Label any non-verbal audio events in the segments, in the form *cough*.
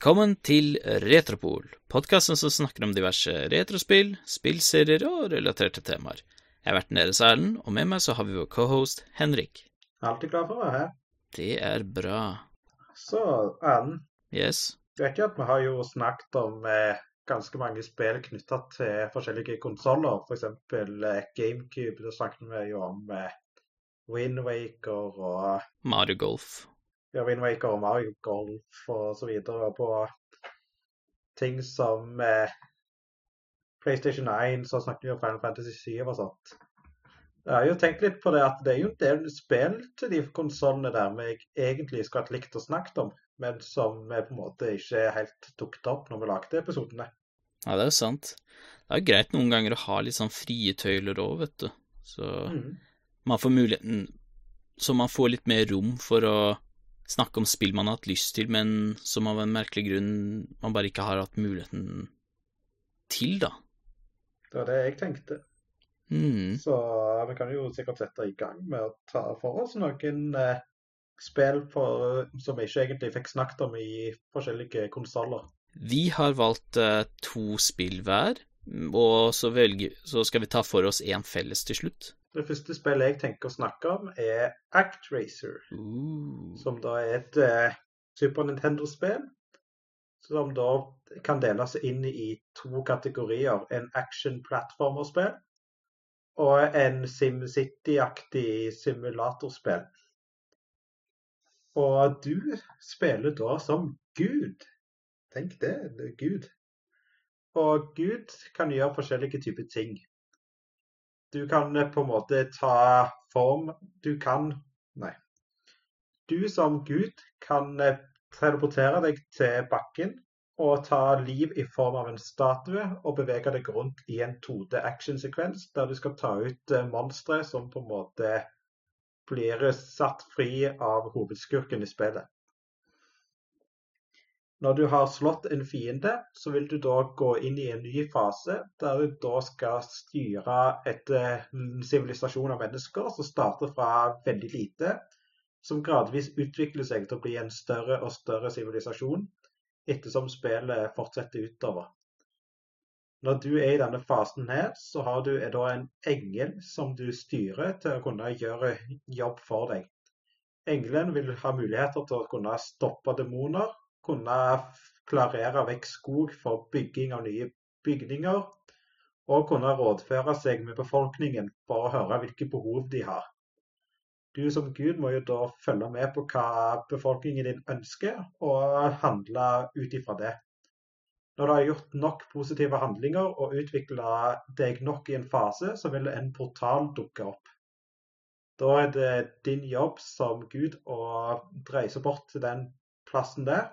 Velkommen til Retropol, podkasten som snakker om diverse retrospill, spillserier og relaterte temaer. Jeg har vært deres Erlend, og med meg så har vi vår cohost Henrik. Alltid glad for å være her. Det er bra. Så, Erlend, Yes. du vet jo at vi har jo snakket om eh, ganske mange spill knytta til forskjellige konsoller. F.eks. Eh, GameCube. Da snakket vi jo om eh, Wind Waker og Mario Golf. Ja, Wind Waker og Mario Golf og så videre. På ting som eh, PlayStation 1, så snakket vi om Final Fantasy 7 og sånt. Jeg har jo tenkt litt på det at det er jo en del spill til de konsollene der vi egentlig skulle hatt likt å snakke om, men som vi på en måte ikke helt tok det opp når vi lagde episodene. Ja, det er jo sant. Det er jo greit noen ganger å ha litt sånn frie tøyler òg, vet du. Så Mm. man får muligheten Så man får litt mer rom for å snakke om spill man har hatt lyst til, men som av en merkelig grunn man bare ikke har hatt muligheten til, da. Det var det jeg tenkte. Mm. Så vi kan jo sikkert sette i gang med å ta for oss noen eh, spill for, som vi ikke egentlig fikk snakket om i forskjellige konsoller. Vi har valgt eh, to spill hver, og så, velger, så skal vi ta for oss én felles til slutt. Det første spillet jeg tenker å snakke om, er Actracer. Uh. som da er et eh, Super Nintendo-spill. Som da kan deles inn i to kategorier. En action-plattformerspill og en SimCity-aktig simulatorspill. Og du spiller da som Gud. Tenk det, det er Gud. Og Gud kan gjøre forskjellige typer ting. Du kan eh, på en måte ta form Du kan Nei. Du som Gud kan eh, teleportere deg til bakken og ta liv i form av en statue og bevege deg rundt i en 2D actionsekvens der du skal ta ut eh, monstre som på en måte blir satt fri av hovedskurken i spillet. Når du har slått en fiende, så vil du da gå inn i en ny fase der du da skal styre en sivilisasjon av mennesker som starter fra veldig lite, som gradvis utvikler seg til å bli en større og større sivilisasjon ettersom spillet fortsetter utover. Når du er i denne fasen her, så har du da en engel som du styrer til å kunne gjøre jobb for deg. Engelen vil ha muligheter til å kunne stoppe demoner, kunne klarere vekk skog for bygging av nye bygninger, og kunne rådføre seg med befolkningen for å høre hvilke behov de har. Du som Gud må jo da følge med på hva befolkningen din ønsker, og handle ut ifra det. Når du har gjort nok positive handlinger og utvikla deg nok i en fase, så vil en portal dukke opp. Da er det din jobb som Gud å reise bort til den plassen der,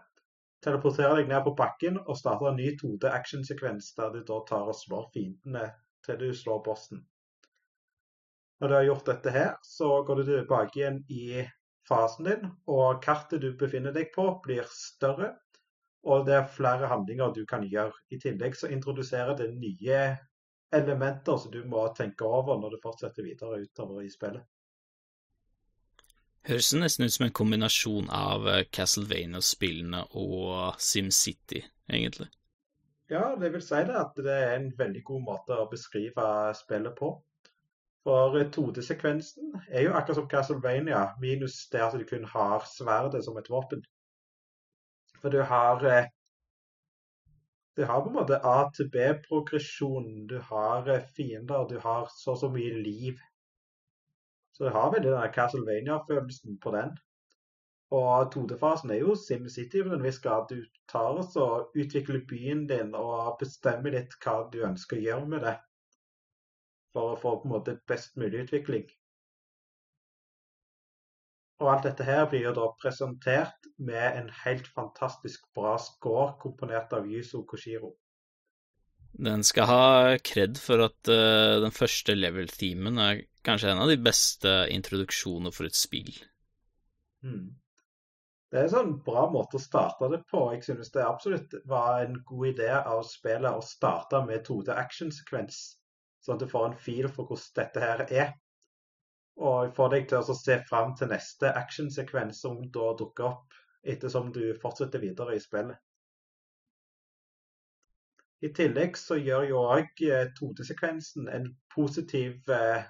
teleportere deg ned på bakken og starter en ny 2D actionsekvens der du da tar og slår fiendene til du slår bossen. Når du har gjort dette her, så går du tilbake igjen i fasen din, og kartet du befinner deg på, blir større. Og det er flere handlinger du kan gjøre. I tillegg så introduserer det nye elementer som du må tenke over når du fortsetter videre utover i spillet. Høres nesten ut som en kombinasjon av eh, Castlevania-spillene og SimCity, egentlig. Ja, det vil si det at det er en veldig god måte å beskrive spillet på. For 2D-sekvensen er jo akkurat som Castlevania, minus det at du kun har sverdet som et våpen. For du har eh, Du har på en måte A til B-progresjon. Du har eh, fiender, du har så og så mye liv. Så det har veldig den Castlevania-følelsen på den. Og 2D-fasen er jo SimCity på en viss grad. Du tar og så utvikler byen din og bestemmer litt hva du ønsker å gjøre med det. For å få på en måte best mulig utvikling. Og alt dette her blir jo da presentert med en helt fantastisk bra score komponert av Yuzo Koshiro. Den skal ha kred for at uh, den første level-themen er kanskje en av de beste introduksjoner for et spill. Mm. Det er en sånn bra måte å starte det på. Jeg synes det absolutt var en god idé av spillet å starte med 2D actionsekvens, sånn at du får en fil for hvordan dette her er. Og får deg til å se fram til neste actionsekvens som da dukker opp ettersom du fortsetter videre i spillet. I tillegg så gjør jo òg 2D-sekvensen en positiv eh,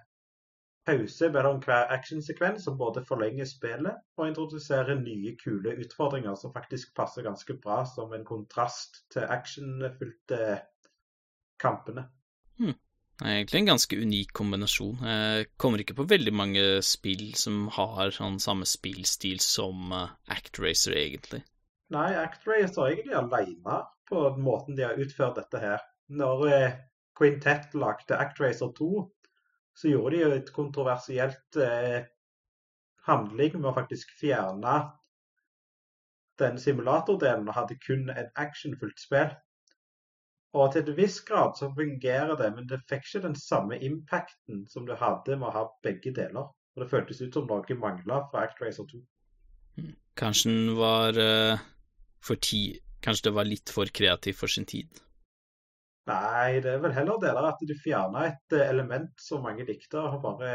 pause mellom hver actionsekvens som både forlenger spillet og introduserer nye, kule utfordringer som faktisk passer ganske bra som en kontrast til actionfylte kampene. Hmm. Det er egentlig en ganske unik kombinasjon. Jeg kommer ikke på veldig mange spill som har sånn samme spillstil som uh, ActRacer, egentlig. Nei, ActRacer er egentlig alene på måten de har utført dette her. Når uh, Quintet lagde ActRacer 2, så gjorde de jo et kontroversielt eh, handling med å faktisk fjerne den simulatordelen og hadde kun en actionfullt spill. Og til en viss grad så fungerer det, men det fikk ikke den samme impacten som du hadde med å ha begge deler. Og det føltes ut som noe mangla fra ActRacer 2. Hmm. Kanskje den var uh, for ti Kanskje det var litt for kreativ for sin tid? Nei, det er vel heller det der at du fjerna et eh, element som mange likte, og bare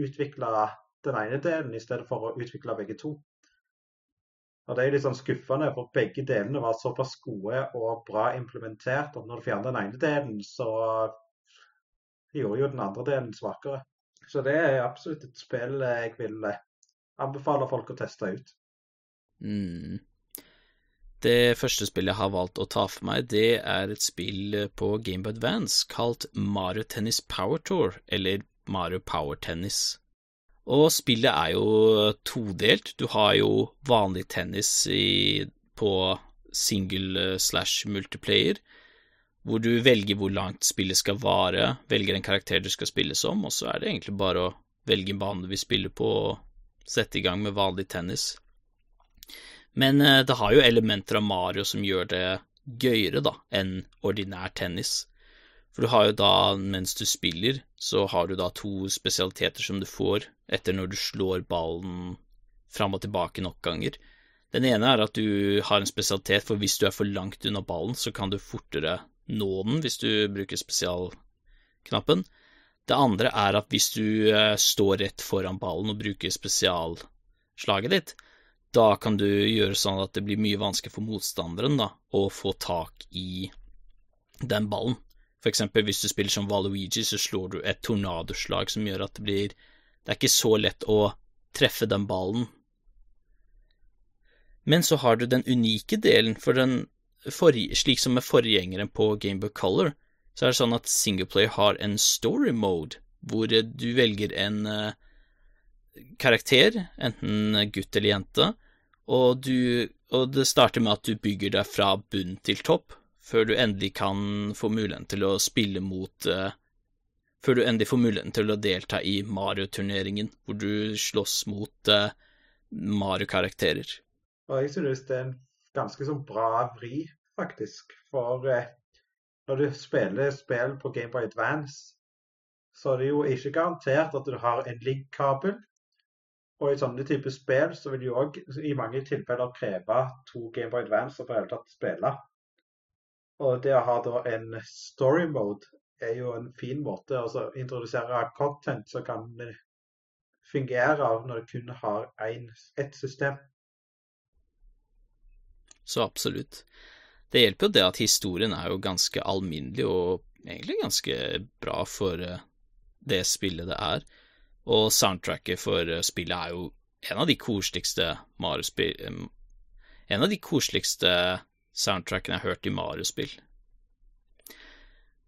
utvikla den ene delen i stedet for å utvikle begge to. Og Det er litt sånn skuffende, for begge delene var såpass gode og bra implementert at når du fjerner den ene delen, så gjorde jo den andre delen svakere. Så det er absolutt et spill jeg vil eh, anbefale folk å teste ut. Mm. Det første spillet jeg har valgt å ta for meg, det er et spill på Gameboy Advance kalt Mario Tennis Power Tour, eller Mario Power Tennis. Og spillet er jo todelt. Du har jo vanlig tennis i, på single slash multiplayer, hvor du velger hvor langt spillet skal vare, velger en karakter du skal spille som, og så er det egentlig bare å velge en bane du vil spille på, og sette i gang med vanlig tennis. Men eh, det har jo elementer av Mario som gjør det gøyere, da, enn ordinær tennis. For du har jo da, mens du spiller, så har du da to spesialiteter som du får etter når du slår ballen fram og tilbake nok ganger. Den ene er at du har en spesialitet for hvis du er for langt unna ballen, så kan du fortere nå den hvis du bruker spesialknappen. Det andre er at hvis du eh, står rett foran ballen og bruker spesialslaget ditt, da kan du gjøre sånn at det blir mye vanskelig for motstanderen da, å få tak i den ballen. For eksempel hvis du spiller som Valuigi, så slår du et tornadoslag som gjør at det blir Det er ikke så lett å treffe den ballen. Men så har du den unike delen, for den for, slik som med forgjengeren på Gameboy Color, så er det sånn at Singleplayer har en story mode, hvor du velger en uh, karakter, enten gutt eller jente, og, du, og det starter med at du bygger deg fra bunn til topp, før du endelig kan få muligheten til å spille mot uh, Før du endelig får muligheten til å delta i Mario-turneringen, hvor du slåss mot uh, Mario-karakterer. Og jeg synes det er en ganske sånn bra vri, faktisk. For uh, når du spiller spill på Gameboy Advance, så er det jo ikke garantert at du har en link-kabel. Og i sånne typer spill så vil du òg i mange tilfeller kreve to Gameboy Advance for å hele tatt spille. Og det å ha da en story mode er jo en fin måte å introdusere content som kan fungere når du kun har ett system. Så absolutt. Det hjelper jo det at historien er jo ganske alminnelig og egentlig ganske bra for eh, det spillet det er. Og soundtracket for eh, spillet er jo en av de koseligste Mario-spill eh, En av de koseligste soundtrackene jeg har hørt i Mario-spill.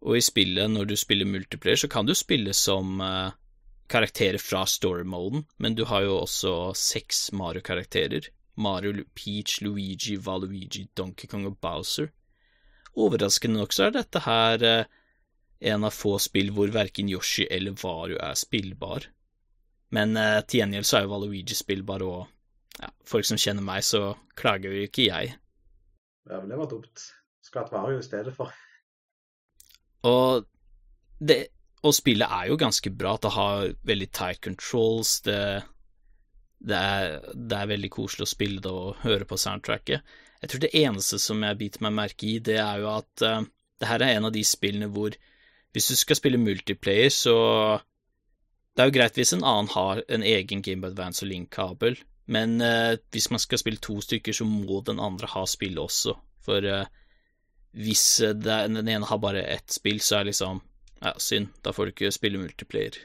Og i spillet, når du spiller multiplayer, så kan du spille som uh, karakterer fra story-moden, men du har jo også seks Mario-karakterer. Mario, Peach, Luigi, Valuigi, Donkey Kong og Bowser. Overraskende nok så er dette her uh, en av få spill hvor verken Yoshi eller Vario er spillbar. Men eh, til gjengjeld så er jo Valuigi spillbar, og ja, folk som kjenner meg, så klager jo ikke jeg. Ja, men det var dumt. Skulle hatt Mario i stedet for. Og det Og spillet er jo ganske bra. Det har veldig tight controls. Det, det, er, det er veldig koselig å spille det og høre på soundtracket. Jeg tror det eneste som jeg biter meg merke i, det er jo at uh, det her er en av de spillene hvor hvis du skal spille multiplayer, så Det er jo greit hvis en annen har en egen Game Advance og Link-kabel, men uh, hvis man skal spille to stykker, så må den andre ha spillet også. For uh, hvis den ene har bare ett spill, så er det liksom Ja, synd, da får du ikke spille multiplayer.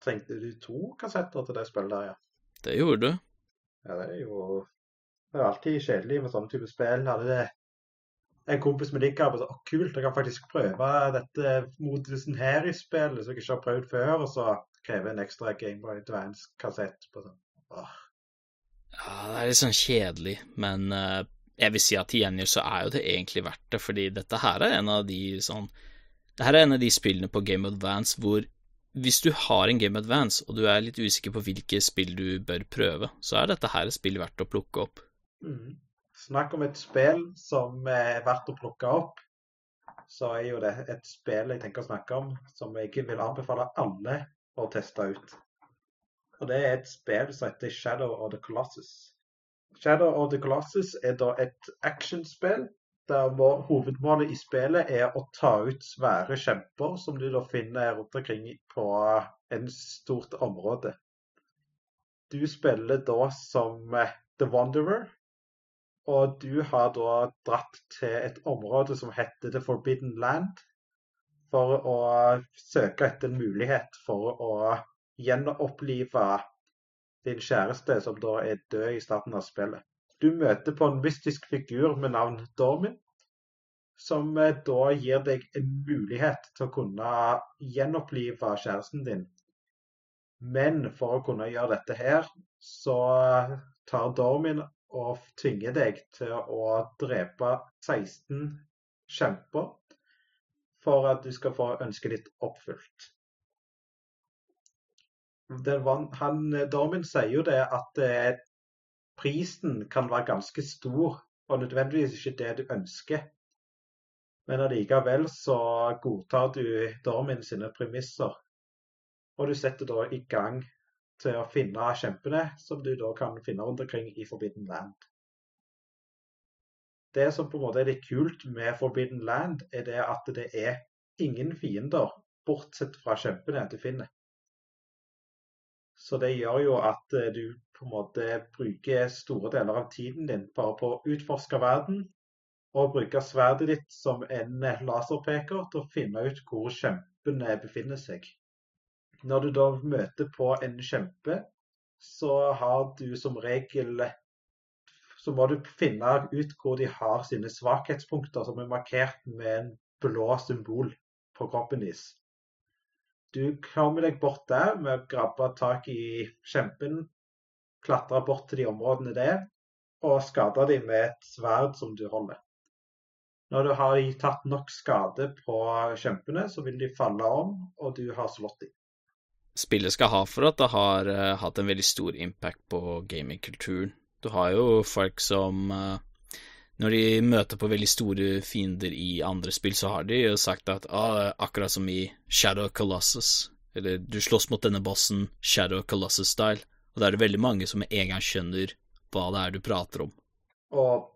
Trengte du to kassetter til det spillet der, ja? Det gjorde du. Ja, det er jo Det er alltid kjedelig med sånne type spill. Hadde det en kompis med på så kult, jeg kan faktisk prøve dette modusen her i spillet som jeg ikke har prøvd før, og så krever en ekstra Gameboy Advance-kassett på sånn. Åh. Ja, det er litt sånn kjedelig, men uh, jeg vil si at til gjengjeld så er jo det egentlig verdt det, fordi dette her er en av de sånn Det her er en av de spillene på Game Advance hvor hvis du har en Game Advance, og du er litt usikker på hvilke spill du bør prøve, så er dette her et spill verdt å plukke opp. Mm. Snakk om et spill som er verdt å plukke opp. Så er jo det et spill jeg tenker å snakke om, som jeg vil anbefale alle å testa ut. Og det er et spill som heter Shadow of the Colossus. Shadow of the Colossus er da et actionspill der hovedmålet i spillet er å ta ut svære kjemper som du da finner rundt omkring på en stort område. Du spiller da som The Wanderer, og du har da dratt til et område som heter The Forbidden Land, for å søke etter en mulighet for å gjenopplive din kjæreste, som da er død i starten av spillet. Du møter på en mystisk figur med navn Dormin, som eh, da gir deg en mulighet til å kunne gjenopplive kjæresten din. Men for å kunne gjøre dette her, så tar Dormin og tvinger deg til å drepe 16 kjemper for at du skal få ønsket ditt oppfylt var, han, Dormin sier jo det at eh, prisen kan være ganske stor, og nødvendigvis ikke det du ønsker. Men allikevel så godtar du Dormin sine premisser. Og du setter da i gang til å finne kjempene, som du da kan finne rundt omkring i Forbidden Land. Det som på en måte er litt kult med Forbidden Land, er det at det er ingen fiender, bortsett fra kjempene du finner. Så det gjør jo at eh, du på en måte bruker store deler av tiden din bare på å utforske verden, og bruke sverdet ditt som en laserpeker til å finne ut hvor kjempene befinner seg. Når du da møter på en kjempe, så har du som regel så må du finne ut hvor de har sine svakhetspunkter, som er markert med en blå symbol på kroppen deres. Du kommer deg bort der med å grabbe tak i kjempen, klatre bort til de områdene det er, og skade dem med et sverd som du holder. Når du har tatt nok skade på kjempene, så vil de falle om, og du har slått dem. Spillet skal ha for at det har uh, hatt en veldig stor impact på gamingkulturen. Du har jo folk som uh, når de møter på veldig store fiender i andre spill, så har de jo sagt at ah, akkurat som i Shadow Colossus, eller du slåss mot denne bossen Shadow Colossus-style, og da er det veldig mange som med en gang skjønner hva det er du prater om. Og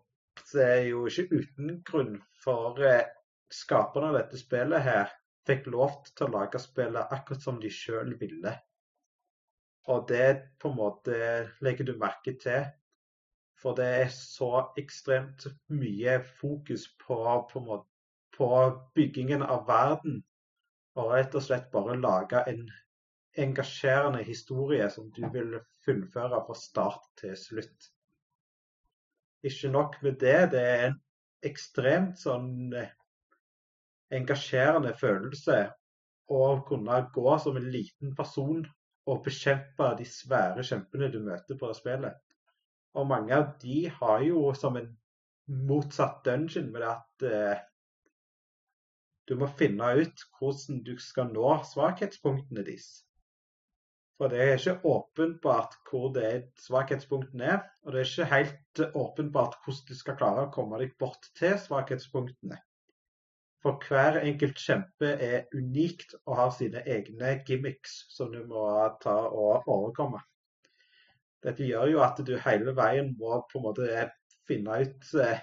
det er jo ikke uten grunn, for eh, skaperne av dette spillet her fikk lov til å lage spillet akkurat som de sjøl ville. Og det på en måte legger du merke til for det er så ekstremt mye fokus på, på, på byggingen av verden. Og rett og slett bare lage en engasjerende historie som du vil fullføre fra start til slutt. Ikke nok med det, det er en ekstremt sånn eh, engasjerende følelse å kunne gå som en liten person og bekjempe de svære kjempene du møter på spillet. Og mange av de har jo som en motsatt dungeon med at eh, du må finne ut hvordan du skal nå svakhetspunktene deres. For det er ikke åpenbart hvor det er svakhetspunktene er, og det er ikke helt åpenbart hvordan du skal klare å komme deg bort til svakhetspunktene. For hver enkelt kjempe er unikt og har sine egne gimmicks som du må ta og overkomme. Dette gjør jo at du hele veien må på en måte finne ut eh,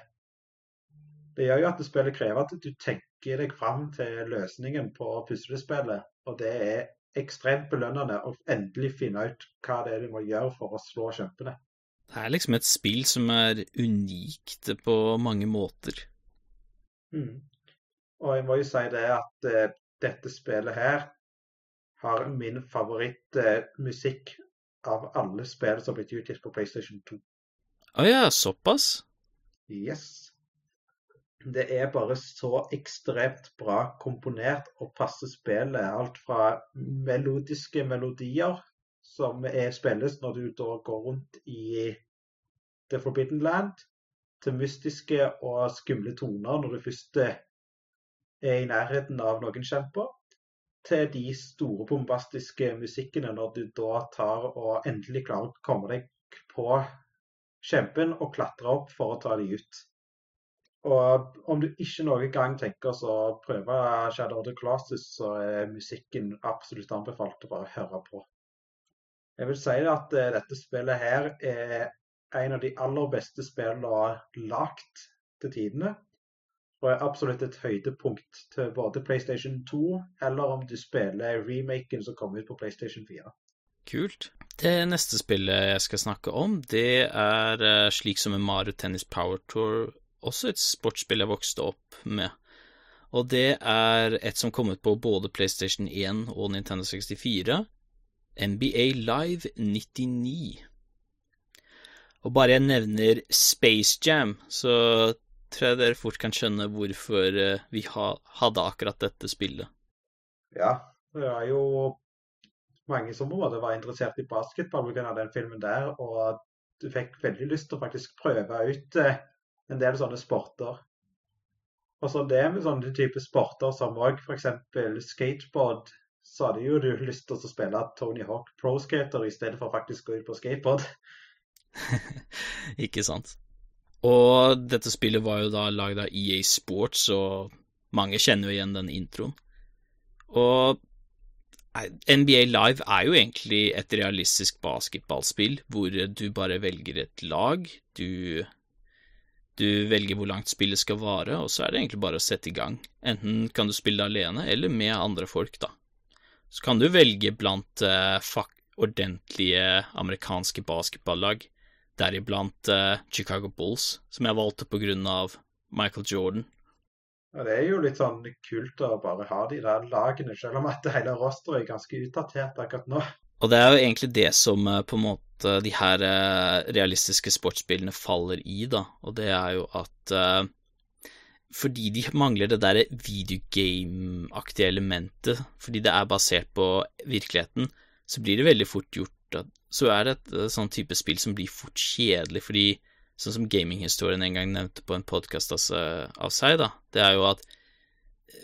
Det gjør jo at spillet krever at du tenker deg fram til løsningen på puslespillet. Og det er ekstremt belønnende å endelig finne ut hva det er du må gjøre for å slå kjempene. Det er liksom et spill som er unikt på mange måter. Mm. Og jeg må jo si det at uh, dette spillet her har min favorittmusikk uh, av alle spill som har blitt utgitt på PlayStation 2. Å oh, ja, såpass? Yes. Det er bare så ekstremt bra komponert og passer spillet. Alt fra melodiske melodier som er spilles når du går rundt i The Forbidden Land, til mystiske og skumle toner når du først er i nærheten av noen kjemper, til de store bombastiske musikkene når du da tar og endelig klarer å komme deg på kjempen og klatre opp for å ta dem ut. Og om du ikke noen gang tenker å prøve Shadow of the Classes, så er musikken absolutt anbefalt å bare høre på. Jeg vil si at eh, dette spillet her er en av de aller beste spillene lagt til tidene. Og er absolutt et høydepunkt til både PlayStation 2 eller om du spiller remaken som kom ut på PlayStation 4. Kult. Det neste spillet jeg skal snakke om, det er eh, slik som en Mario Tennis Power Tour, også et sportsspill jeg vokste opp med. Og det er et som kom ut på både PlayStation 1 og Nintendo 64. NBA Live 99. Og bare jeg nevner Space Jam, så tror jeg dere fort kan skjønne hvorfor eh, vi hadde akkurat dette spillet. Ja, det er jo mange som både var interessert i basketball pga. den filmen der, og du fikk veldig lyst til å faktisk prøve ut eh, en del sånne sporter. Og så det med sånne type sporter som òg f.eks. skateboard, så hadde jo du *laughs* lyst til å spille Tony Hawk Pro Skater i stedet for faktisk å gå ut på skateboard. *laughs* Ikke sant. Og dette spillet var jo da lagd av EA Sports, og mange kjenner jo igjen den introen. Og NBA Live er jo egentlig et realistisk basketballspill hvor du bare velger et lag, du, du velger hvor langt spillet skal vare, og så er det egentlig bare å sette i gang. Enten kan du spille alene eller med andre folk, da. Så kan du velge blant uh, ordentlige amerikanske basketballag deriblant uh, Chicago Bulls, som jeg valgte på grunn av Michael Jordan. Ja, Det er jo litt sånn kult å bare ha de der lagene, selv om at hele rosteret er ganske utdatert akkurat nå. Og det er jo egentlig det som uh, på en måte de her uh, realistiske sportsspillene faller i, da, og det er jo at fordi de mangler det der videogame-aktige elementet, fordi det er basert på virkeligheten, så blir det veldig fort gjort at så er det et eh, sånn type spill som blir fort kjedelig, fordi sånn som gaminghistorien en gang nevnte på en podkast av seg, da, det er jo at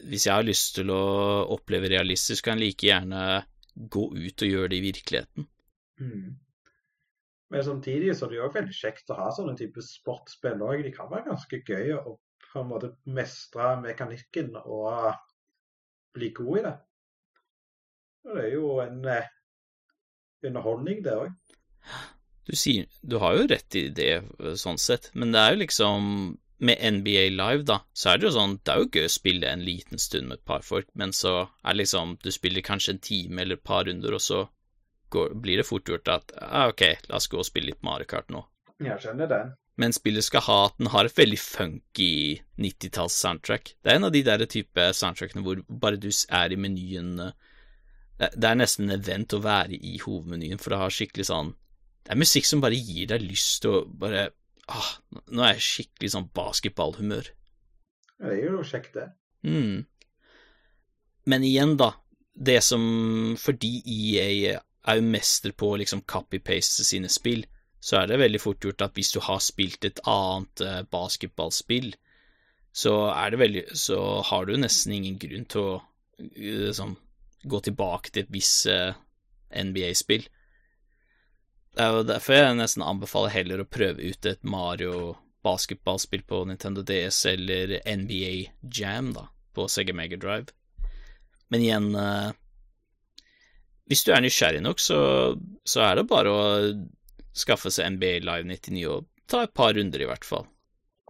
hvis jeg har lyst til å oppleve realistisk, kan jeg like gjerne gå ut og gjøre det i virkeligheten. Mm. Men samtidig så er det jo veldig kjekt å ha sånne type sportsspill òg. De kan være ganske gøy å på en måte mestre mekanikken og bli god i det. Det er jo en eh, underholdning, det òg. Du sier Du har jo rett i det, sånn sett, men det er jo liksom Med NBA Live, da, så er det jo sånn Det er jo gøy å spille en liten stund med et par folk, men så er det liksom Du spiller kanskje en time eller et par runder, og så går, blir det fort gjort at ah, OK, la oss gå og spille litt Mario Kart nå. Jeg skjønner den. Men spillet skal ha at den har et veldig funky 90-talls-soundtrack. Det er en av de der type soundtrackene hvor bare du er i menyen det er nesten en event å være i hovedmenyen, for det har skikkelig sånn Det er musikk som bare gir deg lyst til å bare ah, Nå er jeg skikkelig sånn basketballhumør. Ja, det er jo kjekt, det. Mm. Men igjen, da. Det som Fordi EA er jo mester på å liksom copy-paste sine spill, så er det veldig fort gjort at hvis du har spilt et annet uh, basketballspill, så er det veldig Så har du nesten ingen grunn til å liksom gå tilbake til et visst eh, NBA-spill. Det er jo derfor jeg nesten anbefaler heller å prøve ut et Mario basketballspill på Nintendo DS eller NBA Jam da, på Sega Mega Drive. Men igjen uh, Hvis du er nysgjerrig nok, så, så, er det bare å skaffe seg NBA Live 99 og ta et par runder, i hvert fall.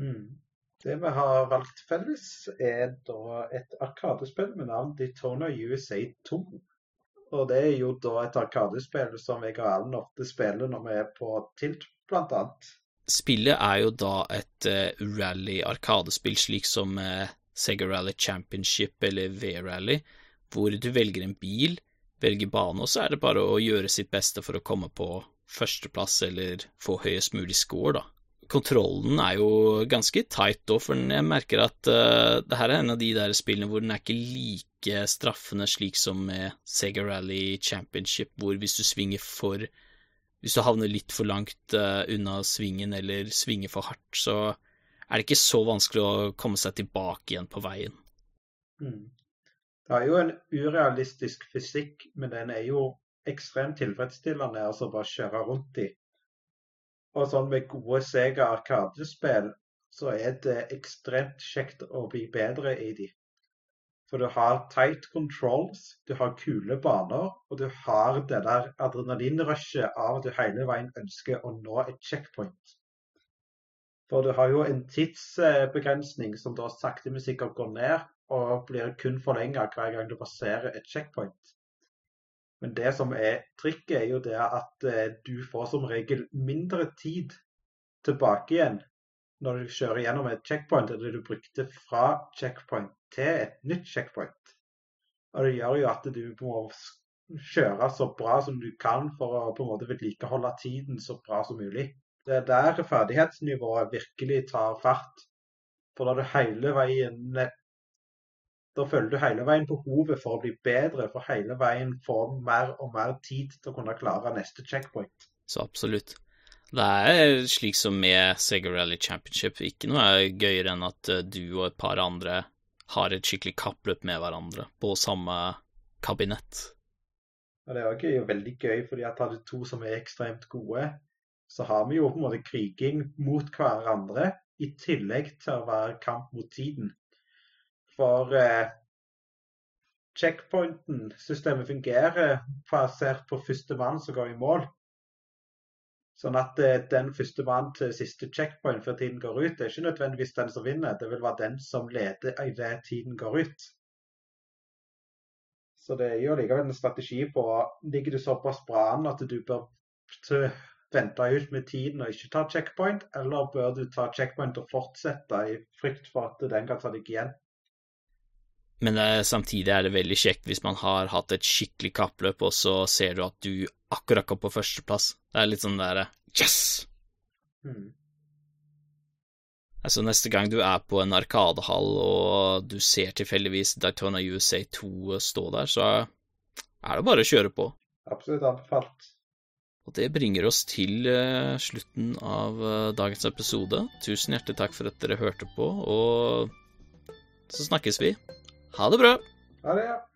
Mm. Det vi har valgt felles, er da et arkadespill med navn Daytona USA 2. Og det er jo da et arkadespill som jeg og Erlend ofte spiller når vi er på Tilt, blant annet. Spillet er jo da et uh, rally-arkadespill, slik som uh, Sega Rally Championship eller V-rally, hvor du velger en bil, velger bane, og så er det bare å gjøre sitt beste for å komme på førsteplass eller få høyest mulig score, da. Kontrollen er jo ganske tight da, for jeg merker at uh, det her er en av de der spillene hvor den er ikke like straffende slik som med Sega Rally Championship, hvor hvis du svinger for Hvis du havner litt for langt uh, unna svingen eller svinger for hardt, så er det ikke så vanskelig å komme seg tilbake igjen på veien. Mm. Det er jo en urealistisk fysikk, men den er jo ekstremt tilfredsstillende altså bare kjøre rundt i. Og sånn med gode Sega Arkadespill, så er det ekstremt kjekt å bli bedre i de. For du har tight controls, du har kule baner, og du har det der adrenalinrushet av at du hele veien ønsker å nå et checkpoint. For du har jo en tidsbegrensning som da sakte, men sikkert går ned, og blir kun forlenga hver gang du passerer et checkpoint. Men det som er trikket, er jo det at eh, du får som regel mindre tid tilbake igjen når du kjører gjennom et checkpoint enn det du brukte fra checkpoint til et nytt checkpoint. Og det gjør jo at du må kjøre så bra som du kan for å på en måte vedlikeholde tiden så bra som mulig. Det er der ferdighetsnivået virkelig tar fart. For da du hele veien da føler du hele veien behovet for å bli bedre, for hele veien få mer og mer tid til å kunne klare neste checkpoint. Så absolutt. Det er slik som med Sega Rally Championship, ikke noe er gøyere enn at eh, du og et par andre har et skikkelig kappløp med hverandre på samme kabinett. Ja, det er jo veldig gøy, fordi at av de to som er ekstremt gode, så har vi jo på en måte kriging mot hverandre, i tillegg til å være kamp mot tiden. For eh, checkpointen-systemet fungerer basert på første mann som går i mål. Sånn at eh, den første mann til siste checkpoint før tiden går ut, det er ikke nødvendigvis den som vinner, det vil være den som leder idet tiden går ut. Så det er jo likevel en strategi på Ligger du såpass bra an at du bør vente ut med tiden og ikke ta checkpoint, eller bør du ta checkpoint og fortsette i frykt for at den kan ta deg igjen? Men er, samtidig er det veldig kjekt hvis man har hatt et skikkelig kappløp, og så ser du at du akkurat kom på førsteplass. Det er litt sånn derre Yes! Mm. Altså, neste gang du er på en arkadehall og du ser tilfeldigvis Daytona USA 2 stå der, så er det bare å kjøre på. Absolutt anbefalt. Og det bringer oss til uh, slutten av dagens episode. Tusen hjertelig takk for at dere hørte på, og så snakkes vi. Ha det bra. Ha det. ja.